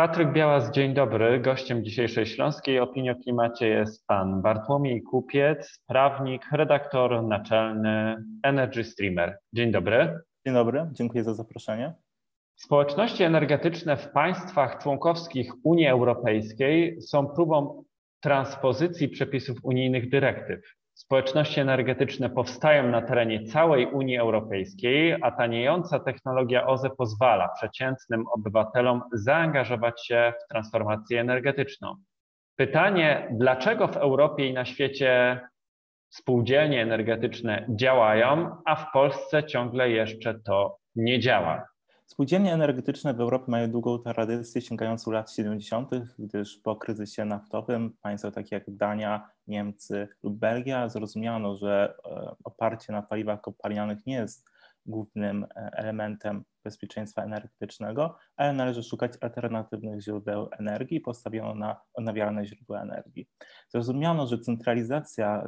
Patryk Białas, dzień dobry. Gościem dzisiejszej Śląskiej Opinii o Klimacie jest pan Bartłomiej Kupiec, prawnik, redaktor naczelny Energy Streamer. Dzień dobry. Dzień dobry, dziękuję za zaproszenie. Społeczności energetyczne w państwach członkowskich Unii Europejskiej są próbą transpozycji przepisów unijnych dyrektyw. Społeczności energetyczne powstają na terenie całej Unii Europejskiej, a taniejąca technologia OZE pozwala przeciętnym obywatelom zaangażować się w transformację energetyczną. Pytanie, dlaczego w Europie i na świecie spółdzielnie energetyczne działają, a w Polsce ciągle jeszcze to nie działa? Spółdzielnie energetyczne w Europie mają długą tradycję sięgającą lat 70., gdyż po kryzysie naftowym państwa takie jak Dania, Niemcy lub Belgia zrozumiano, że e, oparcie na paliwach kopalnianych nie jest głównym e, elementem bezpieczeństwa energetycznego, ale należy szukać alternatywnych źródeł energii postawiono na odnawialne źródła energii. Zrozumiano, że centralizacja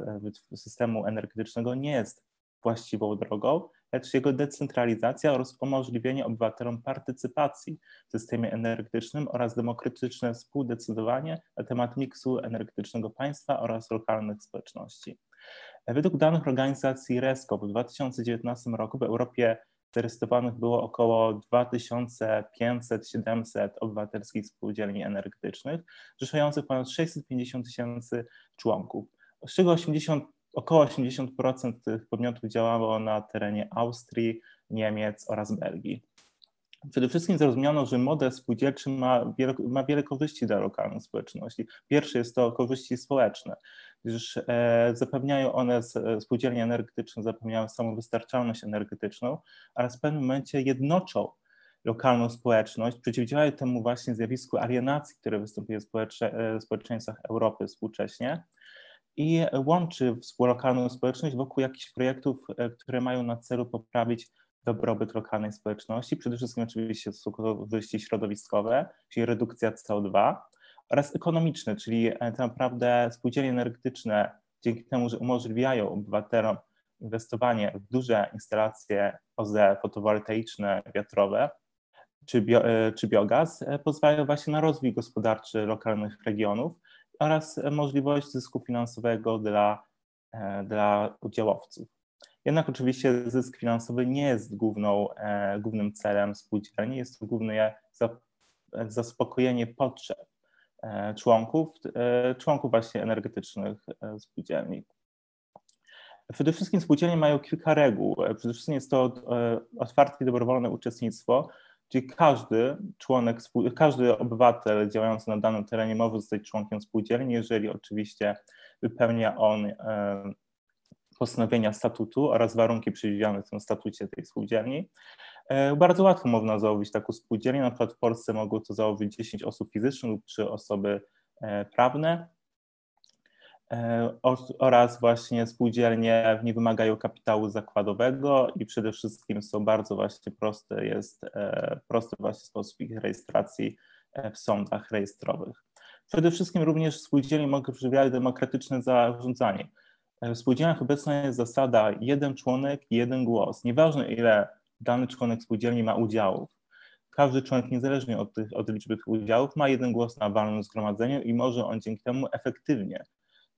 e, systemu energetycznego nie jest właściwą drogą, lecz jego decentralizacja oraz umożliwienie obywatelom partycypacji w systemie energetycznym oraz demokratyczne współdecydowanie na temat miksu energetycznego państwa oraz lokalnych społeczności. Według danych organizacji RESCO w 2019 roku w Europie zarejestrowanych było około 2500-700 obywatelskich spółdzielni energetycznych, zrzeszających ponad 650 tysięcy członków, z czego 80 Około 80% tych podmiotów działało na terenie Austrii, Niemiec oraz Belgii. Przede wszystkim zrozumiano, że model spółdzielczy ma wiele, ma wiele korzyści dla lokalnych społeczności. Pierwszy jest to korzyści społeczne, gdyż e, zapewniają one, spółdzielnie energetyczne zapewniają samowystarczalność energetyczną oraz w pewnym momencie jednoczą lokalną społeczność, przeciwdziałają temu właśnie zjawisku alienacji, które występuje w e, społeczeństwach Europy współcześnie i łączy lokalną społeczność wokół jakichś projektów, e, które mają na celu poprawić dobrobyt lokalnej społeczności. Przede wszystkim oczywiście są środowiskowe, czyli redukcja CO2 oraz ekonomiczne, czyli tak naprawdę spółdzielnie energetyczne dzięki temu, że umożliwiają obywatelom inwestowanie w duże instalacje OZE fotowoltaiczne, wiatrowe czy, bio, e, czy biogaz, pozwalają właśnie na rozwój gospodarczy lokalnych regionów oraz możliwość zysku finansowego dla, e, dla udziałowców. Jednak oczywiście zysk finansowy nie jest główną, e, głównym celem spółdzielni, jest to głównie zaspokojenie potrzeb e, członków, członków właśnie energetycznych spółdzielni. Przede wszystkim spółdzielnie mają kilka reguł. Przede wszystkim jest to otwarte i dobrowolne uczestnictwo, Każdy członek, każdy obywatel działający na danym terenie może zostać członkiem spółdzielni, jeżeli oczywiście wypełnia on e, postanowienia statutu oraz warunki przewidziane w tym statucie tej spółdzielni. E, bardzo łatwo można założyć taką spółdzielnię, na przykład w Polsce mogą to założyć 10 osób fizycznych lub 3 osoby e, prawne. E, oraz właśnie spółdzielnie nie wymagają kapitału zakładowego i przede wszystkim są bardzo właśnie proste, jest e, prosty właśnie sposób ich rejestracji e, w sądach rejestrowych. Przede wszystkim również spółdzielnie mogą przewidzieć demokratyczne zarządzanie. W spółdzielniach obecna jest zasada jeden członek, jeden głos. Nieważne ile dany członek spółdzielni ma udziałów, każdy członek niezależnie od, tych, od liczby tych udziałów ma jeden głos na walnym zgromadzeniu i może on dzięki temu efektywnie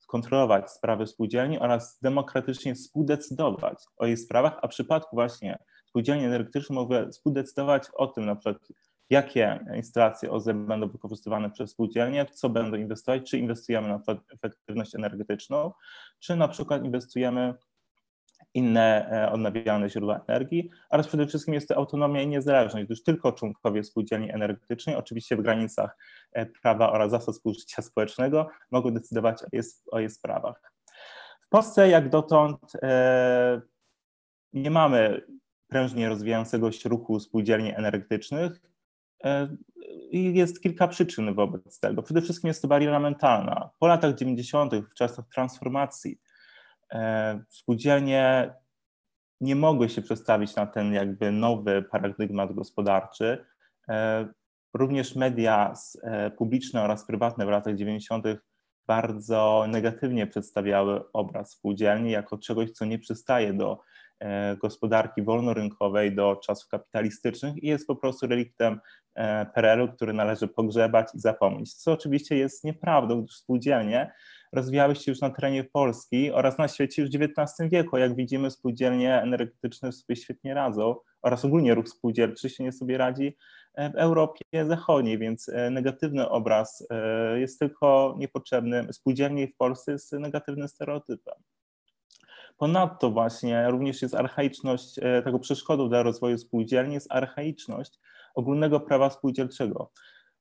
kontrolować sprawy spółdzielni oraz demokratycznie współdecydować o jej sprawach, a w przypadku właśnie spółdzielni energetycznych mogę współdecydować o tym na przykład, jakie instalacje OZE będą wykorzystywane przez spółdzielnie, co będą inwestować, czy inwestujemy na przykład w efektywność energetyczną, czy na przykład inwestujemy inne e, odnawialne źródła energii, oraz przede wszystkim jest to autonomia i niezależność, gdyż tylko członkowie spółdzielni energetycznej, oczywiście w granicach e, prawa oraz zasad współżycia społecznego, mogą decydować o jej, sprawach. W Polsce jak dotąd e, nie mamy prężnie rozwijającego się ruchu spółdzielni energetycznych jest kilka przyczyn wobec tego. Przede wszystkim jest to bariera mentalna. Po latach 90., w czasach transformacji, spółdzielnie nie mogły się przestawić na ten jakby nowy paradygmat gospodarczy. E, również media e, publiczne oraz prywatne w latach 90. bardzo negatywnie przedstawiały obraz spółdzielni jako czegoś, co nie przystaje do gospodarki wolnorynkowej do czasów kapitalistycznych i jest po prostu reliktem PRL-u, który należy pogrzebać i zapomnieć. Co oczywiście jest nieprawdą, gdyż spółdzielnie rozwijały się już na terenie Polski oraz na świecie już w XIX wieku. Jak widzimy, spółdzielnie energetyczne sobie świetnie radzą oraz ogólnie ruch spółdzielczy się nie sobie radzi w Europie Zachodniej, więc e, negatywny obraz e, jest tylko niepotrzebny. Spółdzielnie w Polsce jest negatywnym stereotypem. Ponadto właśnie również jest archaiczność e, tego przeszkodą dla rozwoju spółdzielni, jest archaiczność ogólnego prawa spółdzielczego.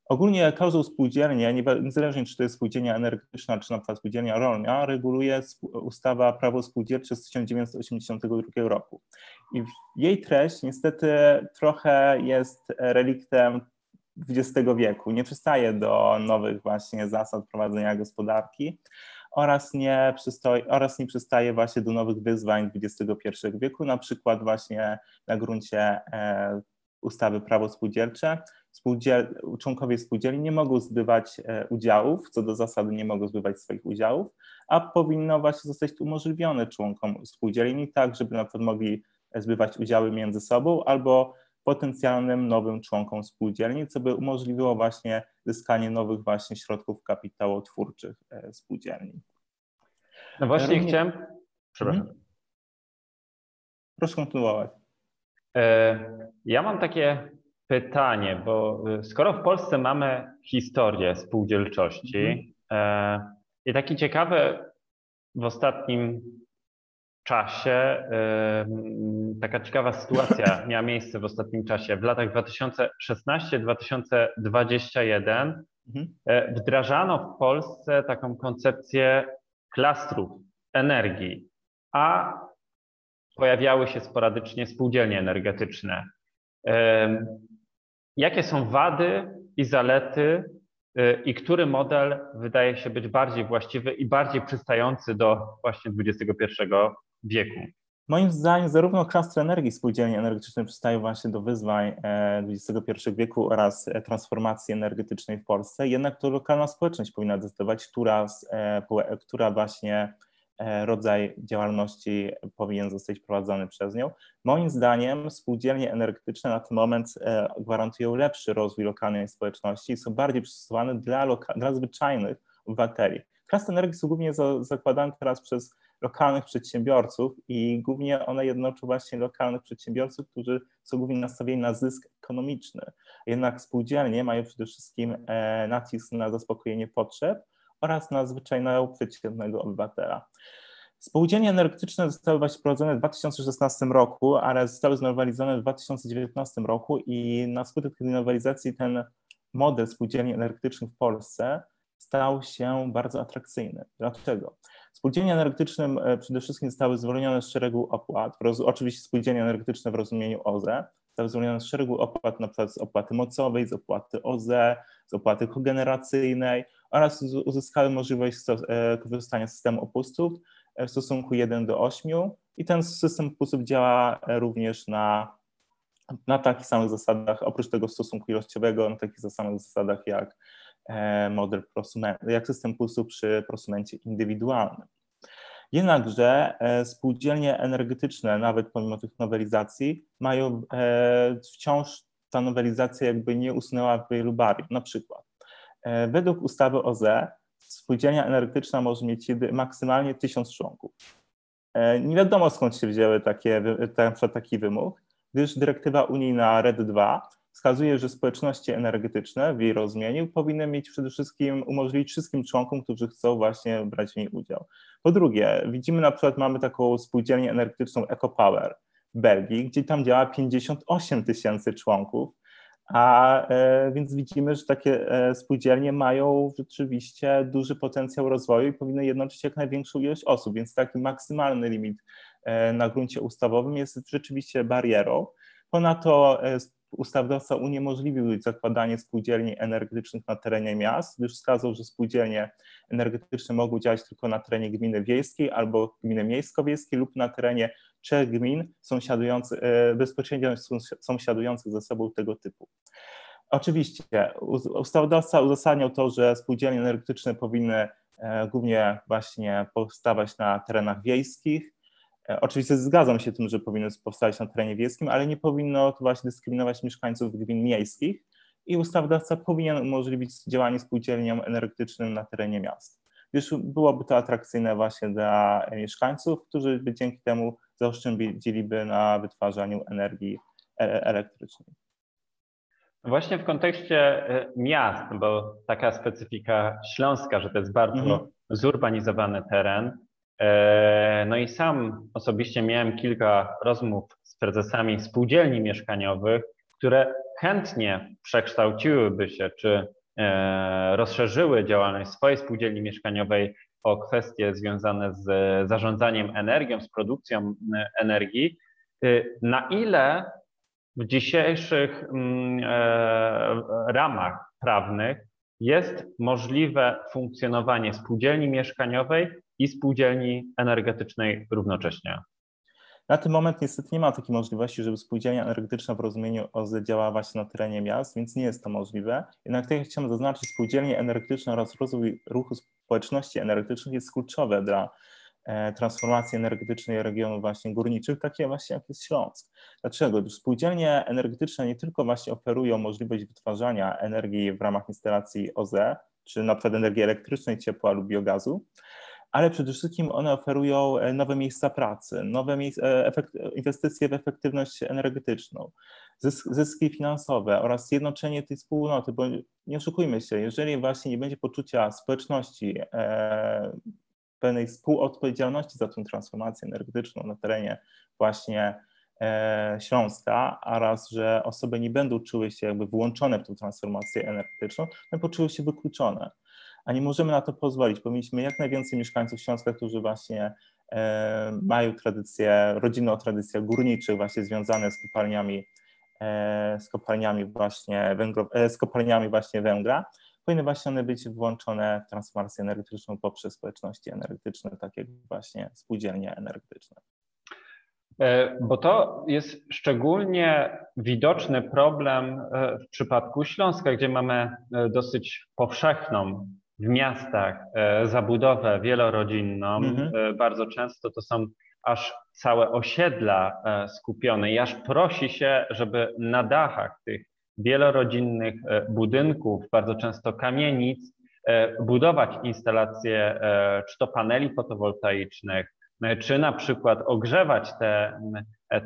Ogólnie każdą spółdzielnię, niezależnie czy to jest spółdzielnia energetyczna, czy na przykład spółdzielnia rolna, reguluje ustawa prawo spółdzielcze z 1982 roku. I jej treść niestety trochę jest reliktem XX wieku. Nie przystaje do nowych właśnie zasad prowadzenia gospodarki oraz nie, przystoi, oraz nie przystaje właśnie do nowych wyzwań XXI wieku, na przykład właśnie na gruncie e, ustawy prawo spółdzielcze. Spółdziel, członkowie spółdzielni nie mogą zbywać e, udziałów, co do zasady nie mogą zbywać swoich udziałów, a powinno właśnie zostać umożliwione członkom spółdzielni tak, żeby na przykład mogli zbywać udziały między sobą albo potencjalnym nowym członkom spółdzielni, co by umożliwiło właśnie zyskanie nowych właśnie środków kapitałotwórczych e, spółdzielni. No właśnie Równie... chciałem... Przepraszam. Mhm. Proszę kontynuować. E, ja mam takie pytanie, bo y, skoro w Polsce mamy historię spółdzielczości mhm. i taki ciekawy w ostatnim czasie, taka ciekawa sytuacja miała miejsce w ostatnim czasie. W latach 2016-2021 mhm. E, wdrażano w Polsce taką koncepcję klastrów energii, a pojawiały się sporadycznie spółdzielnie energetyczne. Jakie są wady i zalety y, i który model wydaje się być bardziej właściwy i bardziej przystający do właśnie XXI wieku? Moim zdaniem zarówno klastry energii spółdzielni energetycznej przystają właśnie do wyzwań XXI e, wieku oraz e, transformacji energetycznej w Polsce, jednak to lokalna społeczność powinna decydować, która, e, która właśnie rodzaj działalności powinien zostać prowadzony przez nią. Moim zdaniem spółdzielnie energetyczne na ten moment gwarantują lepszy rozwój lokalnej społeczności i są bardziej przystosowane dla, dla zwyczajnych obywateli. Klasy energii są głównie za, zakładane teraz przez lokalnych przedsiębiorców i głównie one jednoczą właśnie lokalnych przedsiębiorców, którzy są głównie nastawieni na zysk ekonomiczny. Jednak spółdzielnie mają przede wszystkim e, nacisk na zaspokojenie potrzeb, oraz na zwyczajnego przeciętnego obywatela. Spółdzielnie energetyczne zostały właśnie wprowadzone w 2016 roku, ale zostały znowelizowane w 2019 roku i na skutek tej nowelizacji ten model spółdzielni energetycznych w Polsce stał się bardzo atrakcyjny. Dlaczego? Spółdzielnie energetyczne e, przede wszystkim zostały zwolnione z szeregu opłat, oczywiście spółdzielnie energetyczne w rozumieniu OZE, zostały zwolnione z szeregu opłat, na przykład z opłaty mocowej, z opłaty OZE, z opłaty kogeneracyjnej oraz uzyskały możliwość e, korzystania z systemu opustów e, w stosunku 1 do 8 i ten system opustów działa również na, na takich samych zasadach, oprócz tego stosunku ilościowego, na takich samych zasadach jak model prosumentu, jak system opustów przy prosumencie indywidualnym. Jednakże spółdzielnie energetyczne, nawet pomimo tych nowelizacji, mają wciąż ta nowelizacja jakby nie usunęła wielu barier. Na przykład E, według ustawy OZE spółdzielnia energetyczna może mieć maksymalnie tysiąc członków. E, nie wiadomo skąd się wzięły takie, taki wymóg, gdyż dyrektywa unijna RED 2 wskazuje, że społeczności energetyczne w jej rozumieniu powinny mieć przede wszystkim umożliwić wszystkim członkom, którzy chcą właśnie brać w niej udział. Po drugie, widzimy na przykład, mamy taką spółdzielnię energetyczną EcoPower w Belgii, gdzie tam działa 58 tysięcy członków, a e, więc widzimy, że takie e, spółdzielnie mają rzeczywiście duży potencjał rozwoju i powinny jednoczyć jak największą ilość osób, więc taki maksymalny limit e, na gruncie ustawowym jest rzeczywiście barierą. Ponadto ustawodawca uniemożliwił zakładanie spółdzielni energetycznych na terenie miast, gdyż wskazał, że spółdzielnie energetyczne mogą działać tylko na terenie gminy wiejskiej albo gminy miejsko-wiejskiej lub na terenie trzech gmin sąsiadujących, e, bezpośrednio sąsiadujących ze sobą tego typu. Oczywiście ustawodawca uzasadniał to, że spółdzielnie energetyczne powinny e, głównie właśnie powstawać na terenach wiejskich, Oczywiście zgadzam się tym, że powinno powstać na terenie wiejskim, ale nie powinno to właśnie dyskryminować mieszkańców gmin miejskich i ustawodawca powinien umożliwić działanie spółdzielniom energetycznym na terenie miast, gdyż byłoby to atrakcyjne właśnie dla mieszkańców, którzy by dzięki temu zaoszczędziliby na wytwarzaniu energii e, elektrycznej. Właśnie w kontekście e, miast, bo taka specyfika śląska, że to jest bardzo mhm. zurbanizowany teren. E, no i sam osobiście miałem kilka rozmów z prezesami spółdzielni mieszkaniowych, które chętnie przekształciłyby się czy e, rozszerzyły działalność swojej spółdzielni mieszkaniowej o kwestie związane z zarządzaniem energią, z produkcją energii. Na ile w dzisiejszych mm, e, ramach prawnych jest możliwe funkcjonowanie spółdzielni mieszkaniowej i spółdzielni energetycznej równocześnie. Na ten moment niestety nie ma takiej możliwości, żeby spółdzielnia energetyczna w rozumieniu OZE działała właśnie na terenie miast, więc nie jest to możliwe. Jednak jak chciałem zaznaczyć, spółdzielnie energetyczne oraz rozwój ruchu społeczności energetycznych jest kluczowe dla E, transformacji energetycznej regionów właśnie górniczych, takie właśnie jak jest Śląsk. Dlaczego? Gdyż spółdzielnie energetyczne nie tylko właśnie oferują możliwość wytwarzania energii w ramach instalacji OZE, czy na przykład energii elektrycznej, ciepła lub biogazu, ale przede wszystkim one oferują e, nowe miejsca pracy, nowe e, inwestycje w efektywność energetyczną, zyski finansowe oraz zjednoczenie tej wspólnoty, bo nie oszukujmy się, jeżeli właśnie nie będzie poczucia społeczności pewnej współodpowiedzialności za tę transformację energetyczną na terenie właśnie e, Śląska, oraz że osoby nie będą czuły się jakby włączone w tę transformację energetyczną, no poczuły się wykluczone. A nie możemy na to pozwolić. Powinniśmy jak najwięcej mieszkańców Śląska, którzy właśnie e, mają tradycję, rodzinną tradycję górniczych, właśnie związane z kopalniami, e, z kopalniami właśnie węgro, z kopalniami właśnie węgla, powinny właśnie one być włączone w transformację energetyczną poprzez społeczności energetyczne, takie jak właśnie spółdzielnie energetyczne. E, bo to jest szczególnie widoczny problem e, w przypadku Śląska, gdzie mamy e, dosyć powszechną w miastach zabudowę wielorodzinną. Mhm. Bardzo często to są aż całe osiedla skupione i aż prosi się, żeby na dachach tych wielorodzinnych e, budynków, bardzo często kamienic, e, budować instalacje e, czy to paneli fotowoltaicznych, czy na przykład ogrzewać te,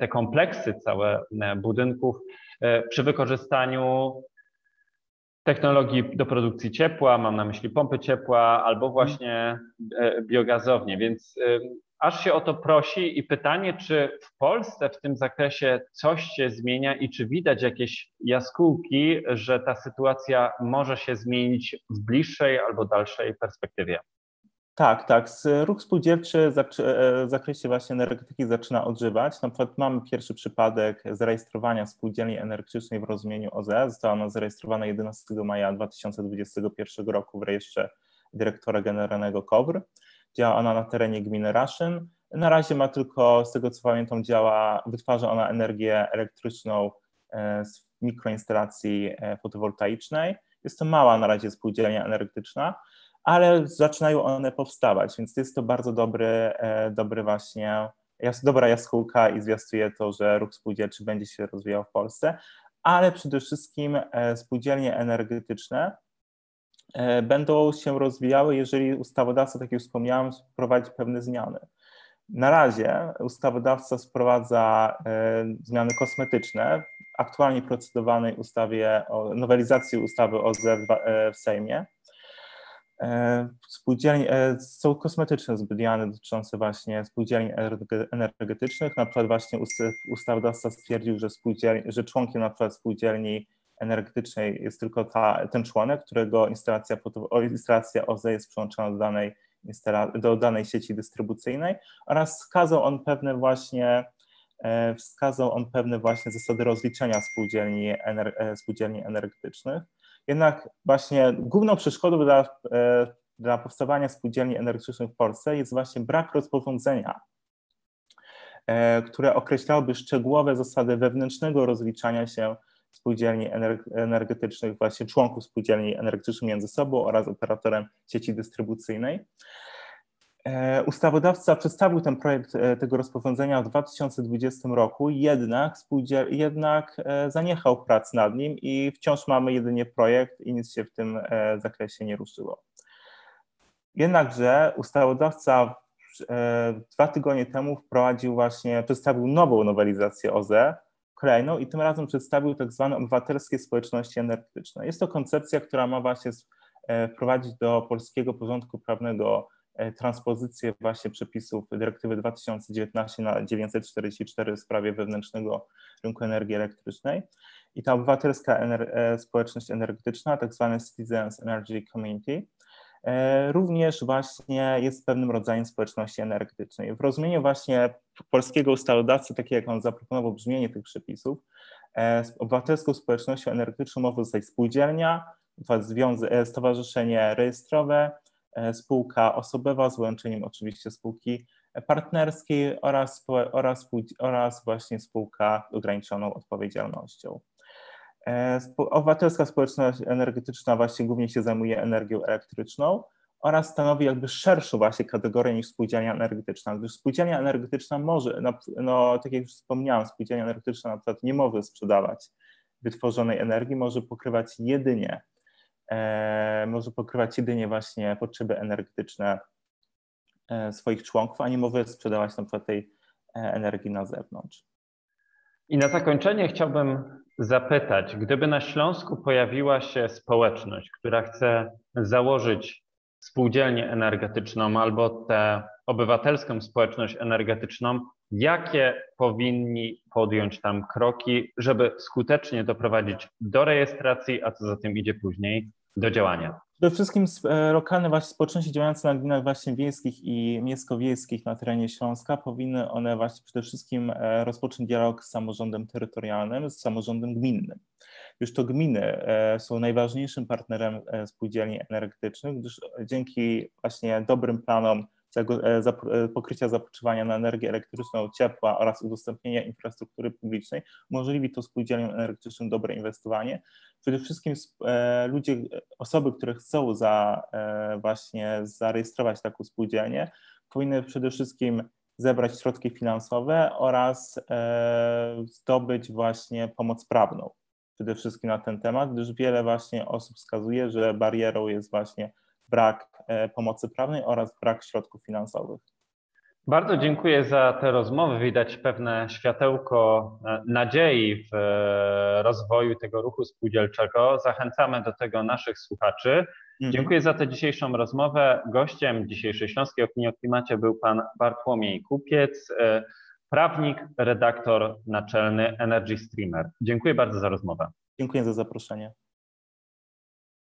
te kompleksy całe budynków przy wykorzystaniu technologii do produkcji ciepła, mam na myśli pompy ciepła albo właśnie biogazownie. Więc aż się o to prosi i pytanie, czy w Polsce w tym zakresie coś się zmienia i czy widać jakieś jaskółki, że ta sytuacja może się zmienić w bliższej albo dalszej perspektywie? Tak, tak. Ruch spółdzielczy e, w zakresie właśnie energetyki zaczyna odżywać. Na przykład mamy pierwszy przypadek zarejestrowania spółdzielni energetycznej w rozumieniu OZE. Została ona zarejestrowana 11 maja 2021 roku w rejestrze dyrektora generalnego KOWR. Działa ona na terenie gminy Raszyn. Na razie ma tylko, z tego co pamiętam, działa, wytwarza ona energię elektryczną e, z mikroinstalacji e, fotowoltaicznej. Jest to mała na razie spółdzielnia energetyczna, ale zaczynają one powstawać, więc jest to bardzo dobry, e, dobry właśnie, dobra jaskółka i zwiastuje to, że ruch spółdzielczy będzie się rozwijał w Polsce, ale przede wszystkim spółdzielnie energetyczne E, będą się rozwijały, jeżeli ustawodawca, tak jak wspomniałem, wprowadzi pewne zmiany. Na razie ustawodawca sprowadza e, zmiany kosmetyczne w aktualnie procedowanej ustawie o nowelizacji ustawy o ZE w Sejmie. E, spółdzielni, są kosmetyczne zmiany dotyczące właśnie spółdzielni energetycznych. Na przykład właśnie ustawodawca stwierdził, że, że członkiem na przykład spółdzielni energetycznej jest tylko ta, ten członek, którego instalacja, instalacja OZE jest przyłączona do danej, do danej sieci dystrybucyjnej oraz wskazał on pewne właśnie e, wskazał on pewne właśnie zasady rozliczenia spółdzielni, ener, e, spółdzielni energetycznych. Jednak właśnie główną przeszkodą dla, e, dla powstawania spółdzielni energetycznych w Polsce jest właśnie brak rozporządzenia, które określałoby szczegółowe zasady wewnętrznego rozliczania się spółdzielni energetycznych, właśnie członków spółdzielni energetycznych między sobą oraz operatorem sieci dystrybucyjnej. E, ustawodawca przedstawił ten projekt e, tego rozporządzenia w 2020 roku, jednak, jednak e, zaniechał prac nad nim i wciąż mamy jedynie projekt i nic się w tym zakresie nie ruszyło. Jednakże ustawodawca dwa tygodnie temu wprowadził właśnie, przedstawił nową nowelizację OZE, kolejną i tym razem przedstawił tak zwane obywatelskie społeczności energetyczne. Jest to koncepcja, która ma właśnie wprowadzić do polskiego porządku prawnego transpozycję właśnie przepisów dyrektywy 2019 na 944 w sprawie wewnętrznego rynku energii elektrycznej. I ta obywatelska ener e, społeczność energetyczna, tak zwane Citizens Energy Community, e, również właśnie jest pewnym rodzajem społeczności energetycznej. W rozumieniu właśnie polskiego ustawodawcy, takie jak on zaproponował brzmienie tych przepisów, obywatelską społecznością energetyczną może zostać spółdzielnia, stowarzyszenie rejestrowe, E, spółka osobowa z wyłączeniem oczywiście spółki partnerskiej oraz, oraz, oraz właśnie spółka z ograniczoną odpowiedzialnością. E, obywatelska społeczność energetyczna właśnie głównie się zajmuje energią elektryczną oraz stanowi jakby szerszą właśnie kategorię niż spółdzielnia energetyczna, gdyż spółdzielnia energetyczna może, no, no tak jak już wspomniałem, spółdzielnia energetyczna na przykład nie może sprzedawać wytworzonej energii, może pokrywać jedynie E, może pokrywać jedynie właśnie potrzeby energetyczne e, swoich członków, a nie może sprzedawać na przykład tej e, energii na zewnątrz. I na zakończenie chciałbym zapytać, gdyby na Śląsku pojawiła się społeczność, która chce założyć spółdzielnię energetyczną albo tę obywatelską społeczność energetyczną, jakie powinni podjąć tam kroki, żeby skutecznie doprowadzić do rejestracji, a co za tym idzie później, do działania? Przede wszystkim e, lokalne właśnie społeczności działające na gminach właśnie wiejskich i miejsko-wiejskich na terenie Śląska powinny one właśnie przede wszystkim e, rozpocząć dialog z samorządem terytorialnym, z samorządem gminnym. Już to gminy e, są najważniejszym partnerem spółdzielni energetycznych, gdyż dzięki właśnie dobrym planom E, e, pokrycia zapotrzebowania na energię elektryczną, ciepła oraz udostępnienia infrastruktury publicznej umożliwi to spółdzielniom energetycznym dobre inwestowanie. Przede wszystkim e, ludzie, osoby, które chcą za, właśnie zarejestrować taką spółdzielnię, powinny przede wszystkim zebrać środki finansowe oraz zdobyć właśnie pomoc prawną przede wszystkim na ten temat, gdyż wiele właśnie osób wskazuje, że barierą jest właśnie brak pomocy prawnej oraz brak środków finansowych. Bardzo dziękuję za tę rozmowę. Widać pewne światełko e, nadziei w e, rozwoju tego ruchu spółdzielczego. Zachęcamy do tego naszych słuchaczy. Mhm. Dziękuję za tę dzisiejszą rozmowę. Gościem dzisiejszej Śląskiej Opinii o Klimacie był pan Bartłomiej Kupiec, prawnik, redaktor naczelny Energy Streamer. Dziękuję bardzo za rozmowę. Dziękuję za zaproszenie.